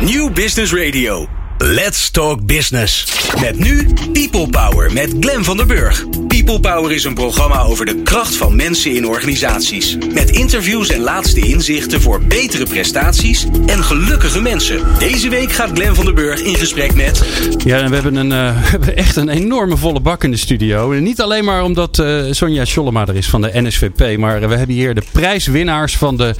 New Business Radio. Let's Talk Business. Met nu People Power met Glen van der Burg. People Power is een programma over de kracht van mensen in organisaties. Met interviews en laatste inzichten voor betere prestaties en gelukkige mensen. Deze week gaat Glen van der Burg in gesprek met. Ja, we hebben, een, uh, we hebben echt een enorme volle bak in de studio. En niet alleen maar omdat uh, Sonja Schollema er is van de NSVP. Maar we hebben hier de prijswinnaars van de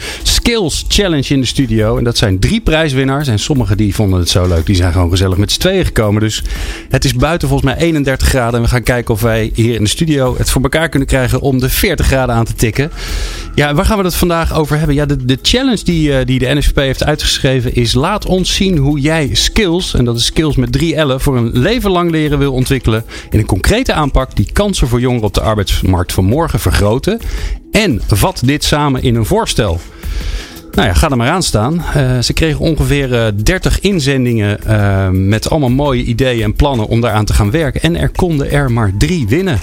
Skills Challenge in de studio. En dat zijn drie prijswinnaars. En sommigen die vonden het zo leuk. Die zijn gewoon gezellig met z'n tweeën gekomen. Dus het is buiten volgens mij 31 graden. En we gaan kijken of wij hier in de studio het voor elkaar kunnen krijgen om de 40 graden aan te tikken. Ja, waar gaan we het vandaag over hebben? Ja, de, de challenge die, uh, die de NSVP heeft uitgeschreven is: laat ons zien hoe jij skills, en dat is skills met drie L'en, voor een leven lang leren wil ontwikkelen. In een concrete aanpak die kansen voor jongeren op de arbeidsmarkt van morgen vergroten. En vat dit samen in een voorstel. Nou ja, ga er maar aan staan. Uh, ze kregen ongeveer uh, 30 inzendingen uh, met allemaal mooie ideeën en plannen om daaraan te gaan werken. En er konden er maar drie winnen.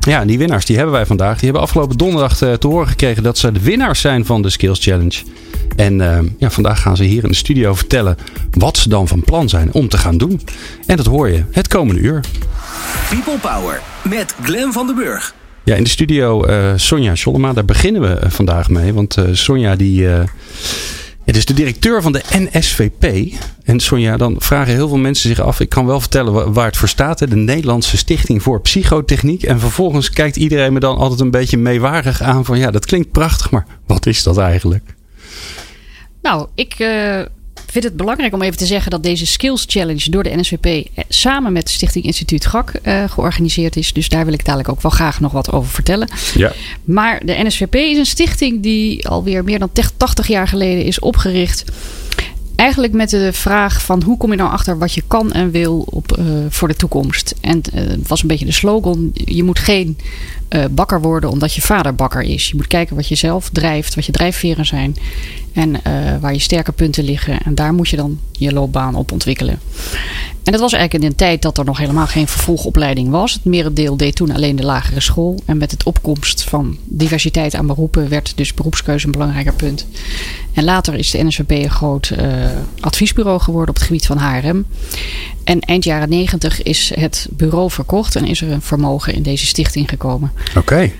Ja, die winnaars die hebben wij vandaag. Die hebben afgelopen donderdag te horen gekregen dat ze de winnaars zijn van de Skills Challenge. En ja, vandaag gaan ze hier in de studio vertellen wat ze dan van plan zijn om te gaan doen. En dat hoor je het komende uur. People Power met Glen van den Burg. Ja, in de studio uh, Sonja Schollema. Daar beginnen we vandaag mee. Want uh, Sonja die... Het is de directeur van de NSVP. En Sonja, dan vragen heel veel mensen zich af. Ik kan wel vertellen waar het voor staat. Hè? De Nederlandse Stichting voor Psychotechniek. En vervolgens kijkt iedereen me dan altijd een beetje meewarig aan. Van ja, dat klinkt prachtig. Maar wat is dat eigenlijk? Nou, ik vind het belangrijk om even te zeggen dat deze Skills Challenge door de NSWP samen met Stichting Instituut GAK uh, georganiseerd is. Dus daar wil ik dadelijk ook wel graag nog wat over vertellen. Ja. Maar de NSWP is een stichting die alweer meer dan 80 jaar geleden is opgericht. Eigenlijk met de vraag van hoe kom je nou achter wat je kan en wil op, uh, voor de toekomst. En uh, het was een beetje de slogan, je moet geen uh, bakker worden omdat je vader bakker is. Je moet kijken wat je zelf drijft, wat je drijfveren zijn. En waar je sterke punten liggen. En daar moet je dan je loopbaan op ontwikkelen. En dat was eigenlijk in een tijd dat er nog helemaal geen vervolgopleiding was. Het merendeel deed toen alleen de lagere school. En met het opkomst van diversiteit aan beroepen werd dus beroepskeuze een belangrijker punt. En later is de NSVP een groot uh, adviesbureau geworden op het gebied van HRM. En eind jaren negentig is het bureau verkocht en is er een vermogen in deze stichting gekomen. Oké.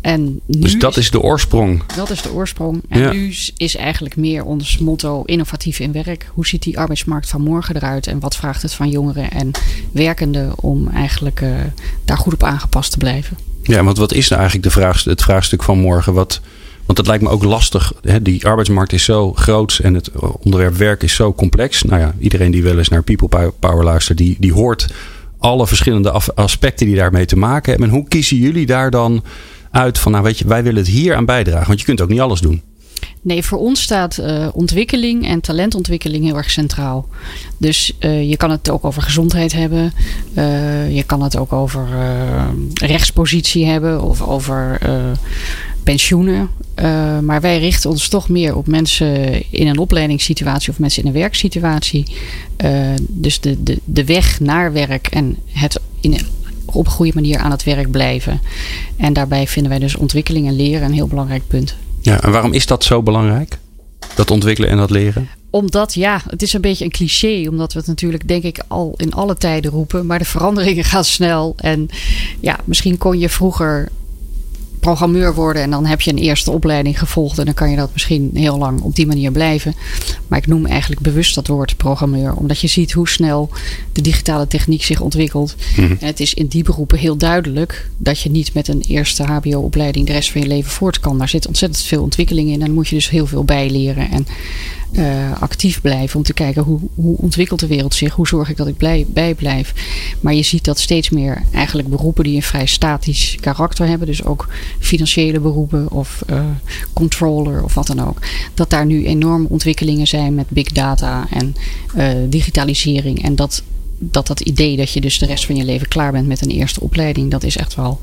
En dus dat is de oorsprong. Dat is de oorsprong. En ja. nu is eigenlijk meer ons motto innovatief in werk. Hoe ziet die arbeidsmarkt van morgen eruit? En wat vraagt het van jongeren en werkenden om eigenlijk uh, daar goed op aangepast te blijven? Ja, want wat is nou eigenlijk de vraag, het vraagstuk van morgen? Wat, want dat lijkt me ook lastig. Hè? Die arbeidsmarkt is zo groot en het onderwerp werk is zo complex. Nou ja, iedereen die wel eens naar People Power luistert, die, die hoort alle verschillende aspecten die daarmee te maken hebben. En hoe kiezen jullie daar dan uit van, nou weet je, wij willen het hier aan bijdragen? Want je kunt ook niet alles doen. Nee, voor ons staat uh, ontwikkeling en talentontwikkeling heel erg centraal. Dus uh, je kan het ook over gezondheid hebben. Uh, je kan het ook over rechtspositie hebben of over pensioenen. Maar wij richten ons toch meer op mensen in een opleidingssituatie of mensen in een werksituatie. Dus de, de, de weg naar werk en het in op een goede manier aan het werk blijven. En daarbij vinden wij dus ontwikkeling en leren een heel belangrijk punt. Ja, en waarom is dat zo belangrijk? Dat ontwikkelen en dat leren? Omdat, ja, het is een beetje een cliché. Omdat we het natuurlijk, denk ik, al in alle tijden roepen. Maar de veranderingen gaan snel. En ja, misschien kon je vroeger programmeur worden en dan heb je een eerste opleiding gevolgd en dan kan je dat misschien heel lang op die manier blijven. Maar ik noem eigenlijk bewust dat woord programmeur, omdat je ziet hoe snel de digitale techniek zich ontwikkelt. Mm-hmm. En het is in die beroepen heel duidelijk dat je niet met een eerste HBO-opleiding de rest van je leven voort kan. Daar zit ontzettend veel ontwikkeling in en dan moet je dus heel veel bijleren en uh, actief blijven om te kijken hoe, hoe ontwikkelt de wereld zich, hoe zorg ik dat ik blij, bij blijf. Maar je ziet dat steeds meer eigenlijk beroepen die een vrij statisch karakter hebben, dus ook financiële beroepen of uh, controller of wat dan ook, dat daar nu enorme ontwikkelingen zijn met big data en uh, digitalisering en dat dat dat idee dat je dus de rest van je leven klaar bent met een eerste opleiding, dat is echt wel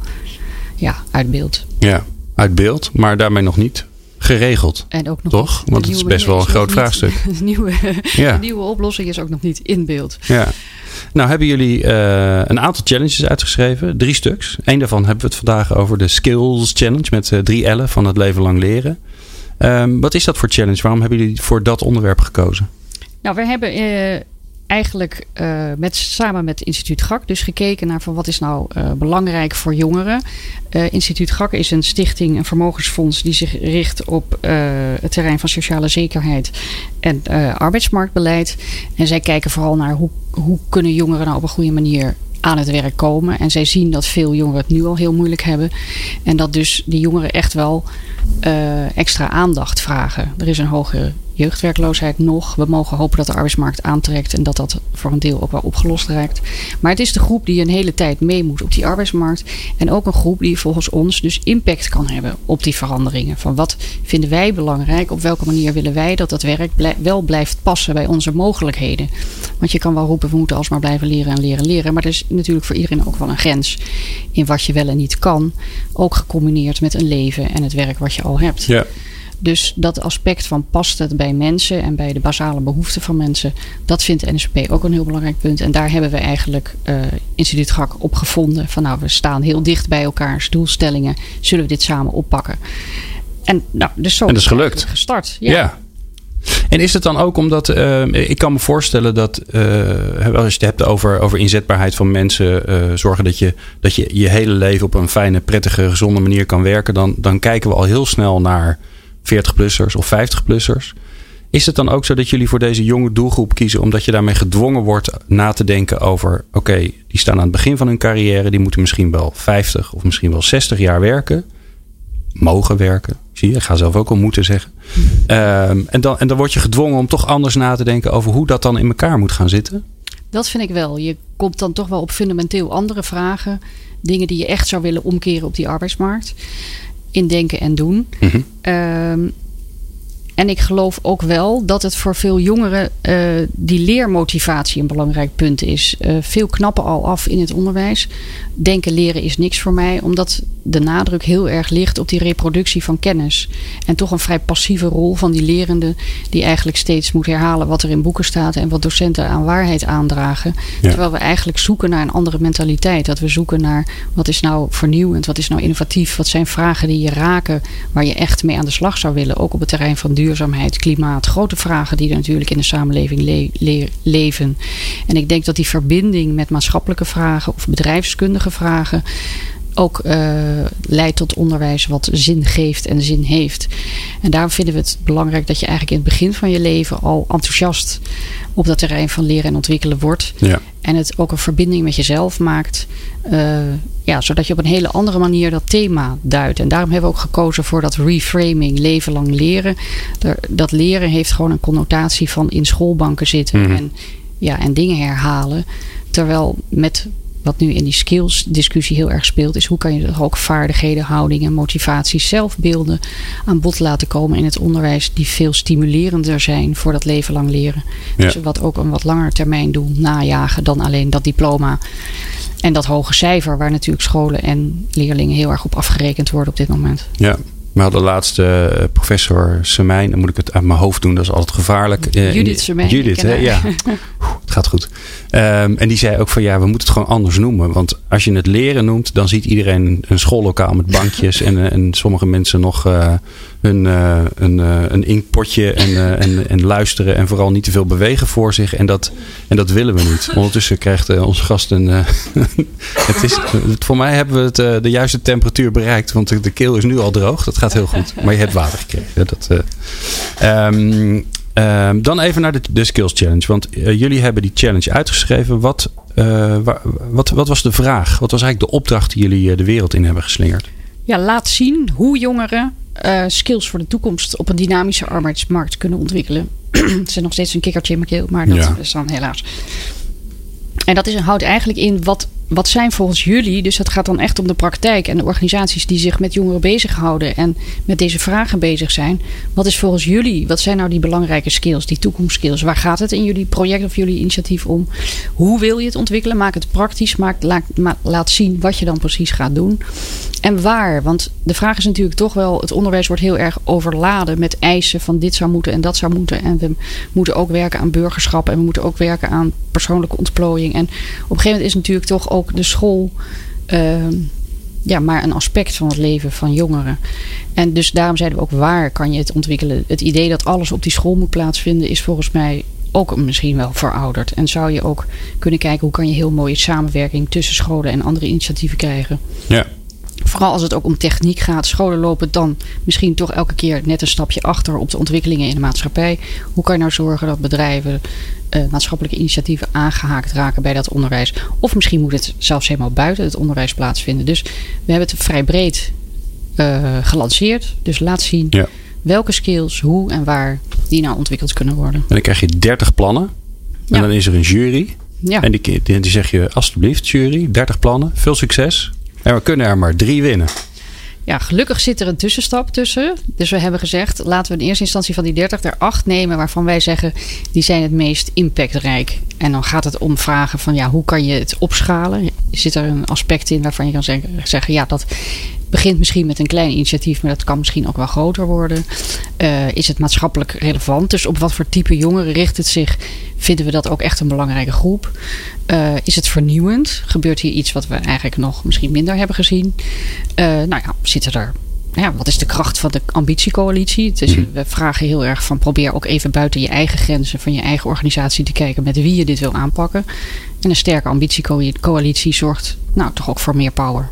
ja, uit beeld. Ja, uit beeld, maar daarmee nog niet geregeld. En ook nog Toch? Want het is best wel een groot vraagstuk. De nieuwe, ja. de nieuwe oplossing is ook nog niet in beeld. Ja. Nou hebben jullie uh, een aantal challenges uitgeschreven. Drie stuks. Eén daarvan hebben we het vandaag over de Skills Challenge met uh, drie L'en van het leven lang leren. Um, wat is dat voor challenge? Waarom hebben jullie voor dat onderwerp gekozen? Nou, we hebben uh, eigenlijk uh, met, samen met Instituut GAK dus gekeken naar van wat is nou uh, belangrijk voor jongeren. Instituut GAK is een stichting, een vermogensfonds die zich richt op het terrein van sociale zekerheid en arbeidsmarktbeleid. En zij kijken vooral naar hoe, hoe kunnen jongeren nou op een goede manier aan het werk komen. En zij zien dat veel jongeren het nu al heel moeilijk hebben. En dat dus die jongeren echt wel uh, extra aandacht vragen. Er is een hoge jeugdwerkloosheid nog. We mogen hopen dat de arbeidsmarkt aantrekt en dat dat voor een deel ook wel opgelost raakt. Maar het is de groep die een hele tijd mee moet op die arbeidsmarkt. En ook een groep die volgens ons dus impact kan hebben op die veranderingen. Van wat vinden wij belangrijk? Op welke manier willen wij dat dat werk wel blijft passen bij onze mogelijkheden? Want je kan wel roepen, we moeten alsmaar blijven leren en leren en leren. Maar er is natuurlijk voor iedereen ook wel een grens in wat je wel en niet kan. Ook gecombineerd met een leven en het werk wat je al hebt. Ja. Dus dat aspect van past het bij mensen en bij de basale behoeften van mensen, dat vindt de NSP ook een heel belangrijk punt. En daar hebben we eigenlijk uh, Instituut GAK op gevonden. Van nou, we staan heel dicht bij elkaars doelstellingen. Zullen we dit samen oppakken? En nou, dus zo en dat is gelukt. Gestart. ja. ja. En is het dan ook omdat, uh, ik kan me voorstellen dat uh, als je het hebt over, over inzetbaarheid van mensen, uh, zorgen dat je, dat je je hele leven op een fijne, prettige, gezonde manier kan werken, dan, dan kijken we al heel snel naar 40-plussers of 50-plussers. Is het dan ook zo dat jullie voor deze jonge doelgroep kiezen omdat je daarmee gedwongen wordt na te denken over: oké, die staan aan het begin van hun carrière, die moeten misschien wel 50 of misschien wel 60 jaar werken, mogen werken. Zie je, ik ga zelf ook al moeten zeggen. Um, en, dan, en dan word je gedwongen om toch anders na te denken over hoe dat dan in elkaar moet gaan zitten. Dat vind ik wel. Je komt dan toch wel op fundamenteel andere vragen. Dingen die je echt zou willen omkeren op die arbeidsmarkt in denken en doen. Mm -hmm. um, en ik geloof ook wel dat het voor veel jongeren uh, die leermotivatie een belangrijk punt is. Uh, veel knappen al af in het onderwijs. Denken leren is niks voor mij, omdat de nadruk heel erg ligt op die reproductie van kennis. En toch een vrij passieve rol van die lerende, die eigenlijk steeds moet herhalen wat er in boeken staat en wat docenten aan waarheid aandragen. Ja. Terwijl we eigenlijk zoeken naar een andere mentaliteit. Dat we zoeken naar wat is nou vernieuwend, wat is nou innovatief, wat zijn vragen die je raken, waar je echt mee aan de slag zou willen, ook op het terrein van duurzaamheid, klimaat. Grote vragen die er natuurlijk in de samenleving le le leven. En ik denk dat die verbinding met maatschappelijke vragen of bedrijfskundige vragen ook uh, leidt tot onderwijs wat zin geeft en zin heeft. En daarom vinden we het belangrijk dat je eigenlijk in het begin van je leven al enthousiast op dat terrein van leren en ontwikkelen wordt. Ja. En het ook een verbinding met jezelf maakt. Uh, ja, zodat je op een hele andere manier dat thema duidt. En daarom hebben we ook gekozen voor dat reframing, leven lang leren. Dat leren heeft gewoon een connotatie van in schoolbanken zitten Mhm. en, ja, en dingen herhalen. Terwijl met wat nu in die skills discussie heel erg speelt, is hoe kan je ook vaardigheden, houdingen, motivaties, zelfbeelden aan bod laten komen in het onderwijs die veel stimulerender zijn voor dat leven lang leren. Ja. Dus wat ook een wat langer termijn doel najagen dan alleen dat diploma. En dat hoge cijfer waar natuurlijk scholen en leerlingen heel erg op afgerekend worden op dit moment. Ja. We hadden laatst uh, professor Semijn, dan moet ik het uit mijn hoofd doen, dat is altijd gevaarlijk. Uh, Judith Semijn. Judith, hè? ja. het gaat goed. Um, en die zei ook van ja, we moeten het gewoon anders noemen. Want als je het leren noemt, dan ziet iedereen een schoollokaal met bankjes en, en sommige mensen nog uh, hun, een, een inkpotje en, en, en luisteren en vooral niet te veel bewegen voor zich. En dat, en dat willen we niet. Ondertussen krijgt onze gast een. het is, voor mij hebben we het, de juiste temperatuur bereikt, want de, de keel is nu al droog. Dat gaat heel goed. Maar je hebt water gekregen. Dat, um, Um, dan even naar de, de Skills Challenge. Want uh, jullie hebben die challenge uitgeschreven. Wat, wa, wat, wat, was de vraag? Wat was eigenlijk de opdracht die jullie de wereld in hebben geslingerd? Ja, laat zien hoe jongeren skills voor de toekomst op een dynamische arbeidsmarkt kunnen ontwikkelen. Het is nog steeds een kikkertje in mijn keel, maar dat ja. is dan helaas. En dat is, houdt eigenlijk in wat, wat zijn volgens jullie, dus het gaat dan echt om de praktijk en de organisaties die zich met jongeren bezighouden en met deze vragen bezig zijn. Wat is volgens jullie, wat zijn nou die belangrijke skills, die toekomstskills? Waar gaat het in jullie project of jullie initiatief om? Hoe wil je het ontwikkelen? Maak het praktisch, maak, laat, laat zien wat je dan precies gaat doen. En waar? Want de vraag is natuurlijk toch wel, het onderwijs wordt heel erg overladen met eisen van dit zou moeten en dat zou moeten. En we moeten ook werken aan burgerschap en we moeten ook werken aan persoonlijke ontplooiing. En op een gegeven moment is natuurlijk toch ook de school uh, ja, maar een aspect van het leven van jongeren. En dus daarom zeiden we ook waar kan je het ontwikkelen. Het idee dat alles op die school moet plaatsvinden is volgens mij ook misschien wel verouderd. En zou je ook kunnen kijken hoe kan je heel mooie samenwerking tussen scholen en andere initiatieven krijgen. Ja. Vooral als het ook om techniek gaat. Scholen lopen dan misschien toch elke keer net een stapje achter op de ontwikkelingen in de maatschappij. Hoe kan je nou zorgen dat bedrijven uh, maatschappelijke initiatieven aangehaakt raken bij dat onderwijs? Of misschien moet het zelfs helemaal buiten het onderwijs plaatsvinden. Dus we hebben het vrij breed uh, gelanceerd. Dus laat zien ja. welke skills, hoe en waar die nou ontwikkeld kunnen worden. En dan krijg je 30 plannen. En ja. dan is er een jury. Ja. En die, die, die zeg je alsjeblieft, jury, 30 plannen, veel succes. En we kunnen er maar drie winnen. Ja, gelukkig zit er een tussenstap tussen. Dus we hebben gezegd, laten we in eerste instantie van die 30 er 8 nemen waarvan wij zeggen, die zijn het meest impactrijk. En dan gaat het om vragen van, ja, hoe kan je het opschalen? Zit er een aspect in waarvan je kan zeggen, ja, dat begint misschien met een klein initiatief, maar dat kan misschien ook wel groter worden. Uh, is het maatschappelijk relevant? Dus op wat voor type jongeren richt het zich? Vinden we dat ook echt een belangrijke groep? Uh, is het vernieuwend? Gebeurt hier iets wat we eigenlijk nog misschien minder hebben gezien? Uh, nou ja, zitten er ja, wat is de kracht van de ambitiecoalitie? Is, we vragen heel erg van probeer ook even buiten je eigen grenzen van je eigen organisatie te kijken met wie je dit wil aanpakken. En een sterke ambitiecoalitie zorgt nou toch ook voor meer power.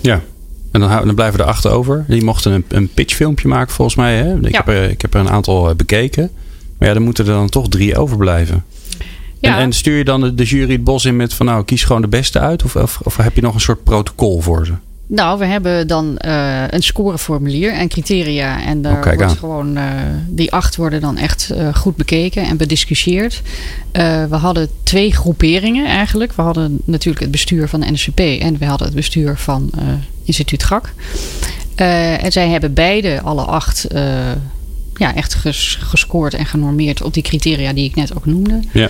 Ja, en dan, dan blijven we erachter over. Die mochten een, een pitchfilmpje maken volgens mij. Hè? Ik, Ja. heb er, ik heb er een aantal eh, bekeken. Maar ja, dan moeten er dan toch drie overblijven. Ja. En, en stuur je dan de, de jury het bos in met van nou, kies gewoon de beste uit? Of, of, of heb je nog een soort protocol voor ze? Nou, we hebben dan eh, een scoreformulier en criteria. En daar Oh, wordt gewoon, eh, die acht worden dan echt eh, goed bekeken en bediscussieerd. We hadden twee groeperingen eigenlijk. We hadden natuurlijk het bestuur van de NSCP en we hadden het bestuur van instituut GAK. En zij hebben beide, alle acht, ja, echt ges- gescoord en genormeerd op die criteria die ik net ook noemde. Ja.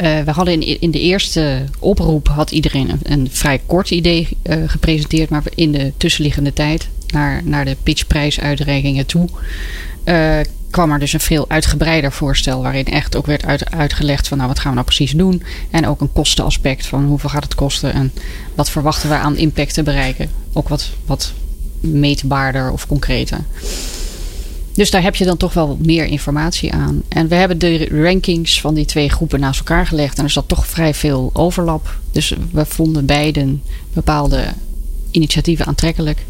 Eh, we hadden in, in de eerste oproep had iedereen een, een vrij kort idee eh, gepresenteerd, maar in de tussenliggende tijd naar, naar de pitchprijsuitreikingen toe eh, kwam er dus een veel uitgebreider voorstel waarin echt ook werd uit, uitgelegd van nou wat gaan we nou precies doen en ook een kostenaspect van hoeveel gaat het kosten en wat verwachten we aan impact te bereiken, ook wat, wat meetbaarder of concreter. Dus daar heb je dan toch wel meer informatie aan. En we hebben de rankings van die twee groepen naast elkaar gelegd. En er zat toch vrij veel overlap. Dus we vonden beiden bepaalde initiatieven aantrekkelijk.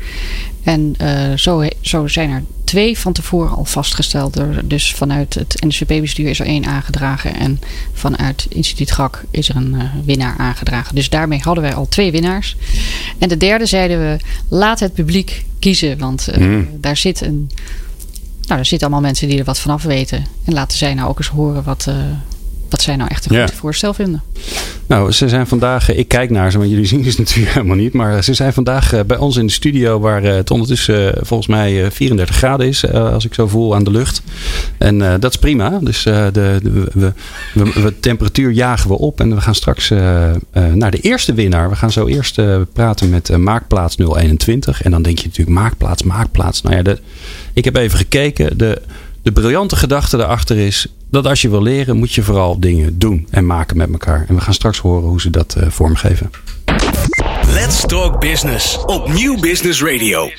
En eh, zo, zo zijn er twee van tevoren al vastgesteld. Dus vanuit het NSCP-bestuur is er één aangedragen. En vanuit instituut GAK is er een eh, winnaar aangedragen. Dus daarmee hadden wij al twee winnaars. En de derde zeiden we, laat het publiek kiezen. Want eh, Mm. daar zit een... Nou, er zitten allemaal mensen die er wat vanaf weten. En laten zij nou ook eens horen wat, eh, wat zij nou echt een Ja. goed voorstel vinden. Nou, ze zijn vandaag, ik kijk naar ze, maar jullie zien ze natuurlijk helemaal niet. Maar ze zijn vandaag eh, bij ons in de studio, waar eh, het ondertussen eh, volgens mij eh, 34 graden is, eh, als ik zo voel aan de lucht. En eh, dat is prima. Dus eh, de, de, we, we, we- temperatuur jagen we op en we gaan straks eh, eh, naar de eerste winnaar. We gaan zo eerst eh, praten met eh, Maakplaats 021. En dan denk je natuurlijk, Maakplaats, Maakplaats. Nou ja, de, ik heb even gekeken. De, de briljante gedachte daarachter is dat als je wil leren, moet je vooral dingen doen en maken met elkaar. En we gaan straks horen hoe ze dat eh, vormgeven. Let's Talk Business op Nieuw Business Radio.